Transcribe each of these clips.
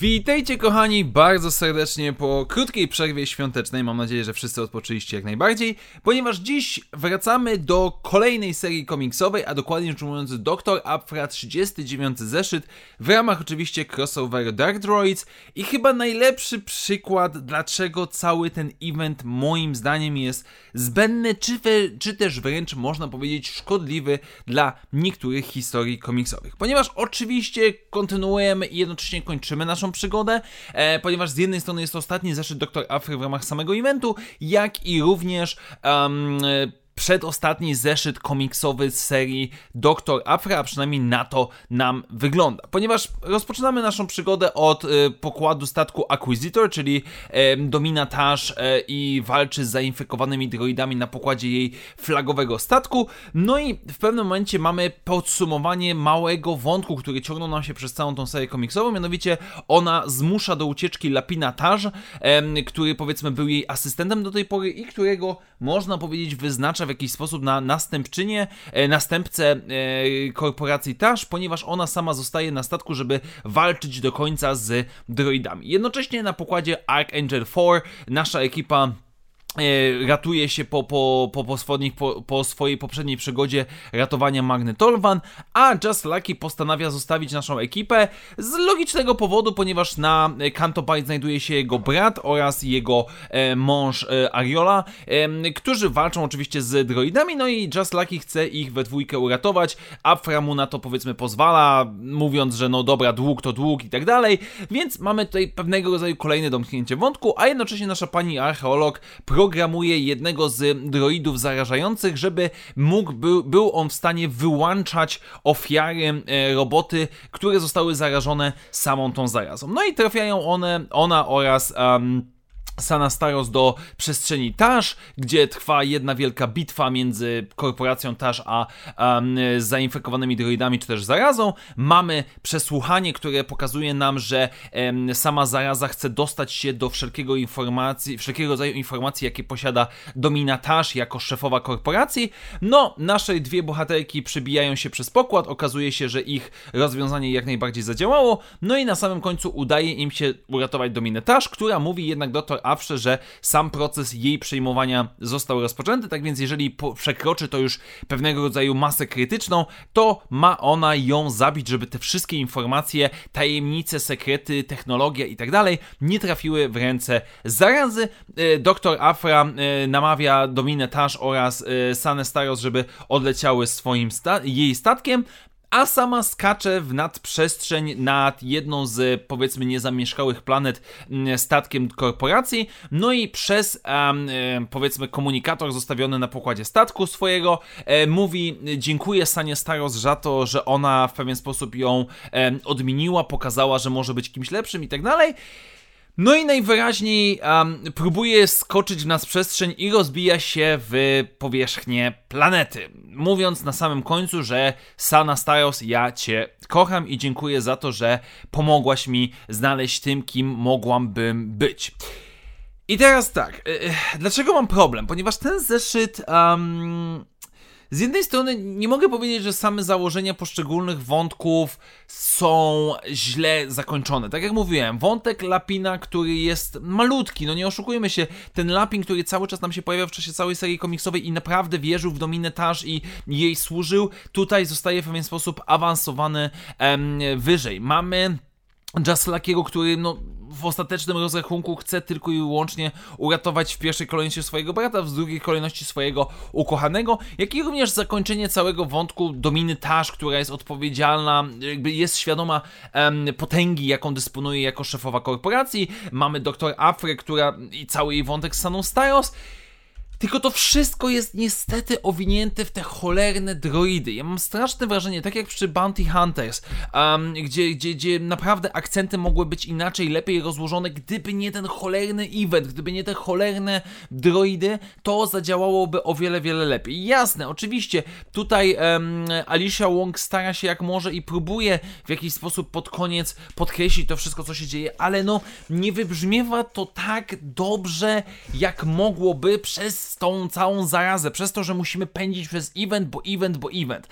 Witajcie kochani bardzo serdecznie po krótkiej przerwie świątecznej. Mam nadzieję, że wszyscy odpoczęliście jak najbardziej, ponieważ dziś wracamy do kolejnej serii komiksowej, a dokładnie rzecz ujmując Dr. Apfra 39 zeszyt w ramach oczywiście crossover Dark Droids i chyba najlepszy przykład dlaczego cały ten event moim zdaniem jest zbędny, czy, czy też wręcz można powiedzieć szkodliwy dla niektórych historii komiksowych. Ponieważ oczywiście kontynuujemy i jednocześnie kończymy naszą przygodę, e, ponieważ z jednej strony jest to ostatni zeszyt Dr. Afry w ramach samego eventu, jak i również um, przedostatni zeszyt komiksowy z serii Doktor Afra, a przynajmniej na to nam wygląda. Ponieważ rozpoczynamy naszą przygodę od y, pokładu statku Acquisitor, czyli y, domina Tash y, i walczy z zainfekowanymi droidami na pokładzie jej flagowego statku. No i w pewnym momencie mamy podsumowanie małego wątku, który ciągnął nam się przez całą tą serię komiksową, mianowicie ona zmusza do ucieczki Lapina Tash, który powiedzmy był jej asystentem do tej pory i którego można powiedzieć wyznacza w jakiś sposób na następczynię, e, następcę e, korporacji Tash, ponieważ ona sama zostaje na statku, żeby walczyć do końca z droidami. Jednocześnie na pokładzie Archangel 4 nasza ekipa ratuje się po, po, po, po, po, po swojej poprzedniej przygodzie ratowania Magnetolvan, a Just Lucky postanawia zostawić naszą ekipę z logicznego powodu, ponieważ na Canto Bight znajduje się jego brat oraz jego e, mąż e, Ariola, e, którzy walczą oczywiście z droidami, no i Just Lucky chce ich we dwójkę uratować, Afra mu na to powiedzmy pozwala, mówiąc, że no dobra, dług to dług i tak dalej, więc mamy tutaj pewnego rodzaju kolejne domknięcie wątku, a jednocześnie nasza pani archeolog programuje jednego z droidów zarażających, żeby mógł, był, był on w stanie wyłączać ofiary e, roboty, które zostały zarażone samą tą zarazą. No i trafiają one, ona oraz um, Sanastaros do przestrzeni Tash, gdzie trwa jedna wielka bitwa między korporacją Tash a um, zainfekowanymi droidami czy też zarazą. Mamy przesłuchanie, które pokazuje nam, że um, sama zaraza chce dostać się do wszelkiego informacji, wszelkiego rodzaju informacji, jakie posiada Domina Tash jako szefowa korporacji. No, nasze dwie bohaterki przybijają się przez pokład, okazuje się, że ich rozwiązanie jak najbardziej zadziałało, no i na samym końcu udaje im się uratować Dominę Tash, która mówi jednak do Awsze, że sam proces jej przejmowania został rozpoczęty, tak więc jeżeli przekroczy to już pewnego rodzaju masę krytyczną, to ma ona ją zabić, żeby te wszystkie informacje, tajemnice, sekrety, technologia i tak dalej nie trafiły w ręce zarazy. E, doktor Afra e, namawia Dominę Tash oraz e, Sanę Staros, żeby odleciały swoim sta jej statkiem, a sama skacze w nadprzestrzeń nad jedną z powiedzmy niezamieszkałych planet mm, statkiem korporacji, no i przez powiedzmy komunikator zostawiony na pokładzie statku swojego e, mówi dziękuję Sanie Staros za to, że ona w pewien sposób ją odmieniła, pokazała, że może być kimś lepszym i tak dalej. No i najwyraźniej um, próbuje skoczyć w nas przestrzeń i rozbija się w powierzchnię planety. Mówiąc na samym końcu, że Sana Staros, ja cię kocham i dziękuję za to, że pomogłaś mi znaleźć tym, kim mogłabym być. I teraz tak, e, e, dlaczego mam problem? Ponieważ ten zeszyt um, z jednej strony nie mogę powiedzieć, że same założenia poszczególnych wątków są źle zakończone. Tak jak mówiłem, wątek Lapina, który jest malutki, no nie oszukujmy się, ten Lapin, który cały czas nam się pojawia w czasie całej serii komiksowej i naprawdę wierzył w Dominę i jej służył, tutaj zostaje w pewien sposób awansowany em, wyżej. Mamy Just Luckiego, który no, w ostatecznym rozrachunku chce tylko i wyłącznie uratować w pierwszej kolejności swojego brata, w drugiej kolejności swojego ukochanego, jak i również zakończenie całego wątku Dominy Tash, która jest odpowiedzialna, jakby jest świadoma um, potęgi, jaką dysponuje jako szefowa korporacji. Mamy doktor Afrę, która i cały jej wątek z Saną Styles. Tylko to wszystko jest niestety owinięte w te cholerne droidy. Ja mam straszne wrażenie, tak jak przy Bounty Hunters, um, gdzie, gdzie, gdzie naprawdę akcenty mogły być inaczej, lepiej rozłożone, gdyby nie ten cholerny event, gdyby nie te cholerne droidy, to zadziałałoby o wiele, wiele lepiej. Jasne, oczywiście, tutaj um, Alicia Wong stara się jak może i próbuje w jakiś sposób pod koniec podkreślić to wszystko, co się dzieje, ale no nie wybrzmiewa to tak dobrze, jak mogłoby przez tą całą zarazę, przez to, że musimy pędzić przez event, bo event, bo event.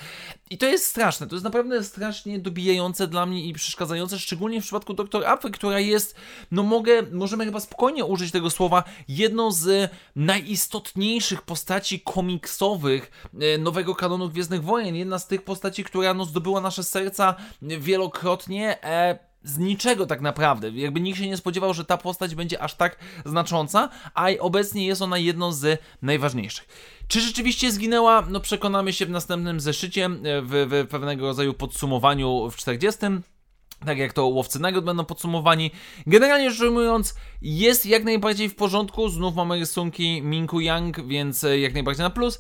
I to jest straszne, to jest naprawdę strasznie dobijające dla mnie i przeszkadzające, szczególnie w przypadku Dr. Apy, która jest, no mogę, możemy chyba spokojnie użyć tego słowa, jedną z najistotniejszych postaci komiksowych e, nowego kanonu Gwiezdnych Wojen, jedna z tych postaci, która no zdobyła nasze serca wielokrotnie, e, z niczego tak naprawdę. Jakby nikt się nie spodziewał, że ta postać będzie aż tak znacząca, a obecnie jest ona jedną z najważniejszych. Czy rzeczywiście zginęła? No przekonamy się w następnym zeszycie, w, w pewnego rodzaju podsumowaniu w 40 tak jak to łowcy nagród będą podsumowani. Generalnie rzecz ujmując, jest jak najbardziej w porządku. Znów mamy rysunki Minku Yang, więc e, jak najbardziej na plus.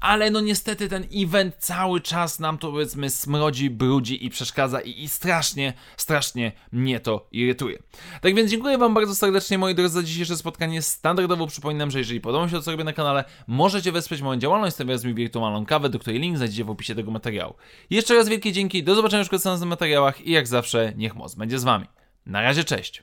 Ale no niestety ten event cały czas nam to powiedzmy smrodzi, brudzi i przeszkadza i, i strasznie, strasznie mnie to irytuje. Tak więc dziękuję Wam bardzo serdecznie moi drodzy za dzisiejsze spotkanie. Standardowo przypominam, że jeżeli podoba się to co robię na kanale, możecie wesprzeć moją działalność, stawiając mi wirtualną kawę, do której link znajdziecie w opisie tego materiału. Jeszcze raz wielkie dzięki, do zobaczenia już w następnych materiałach i zawsze niech moc będzie z Wami. Na razie, cześć!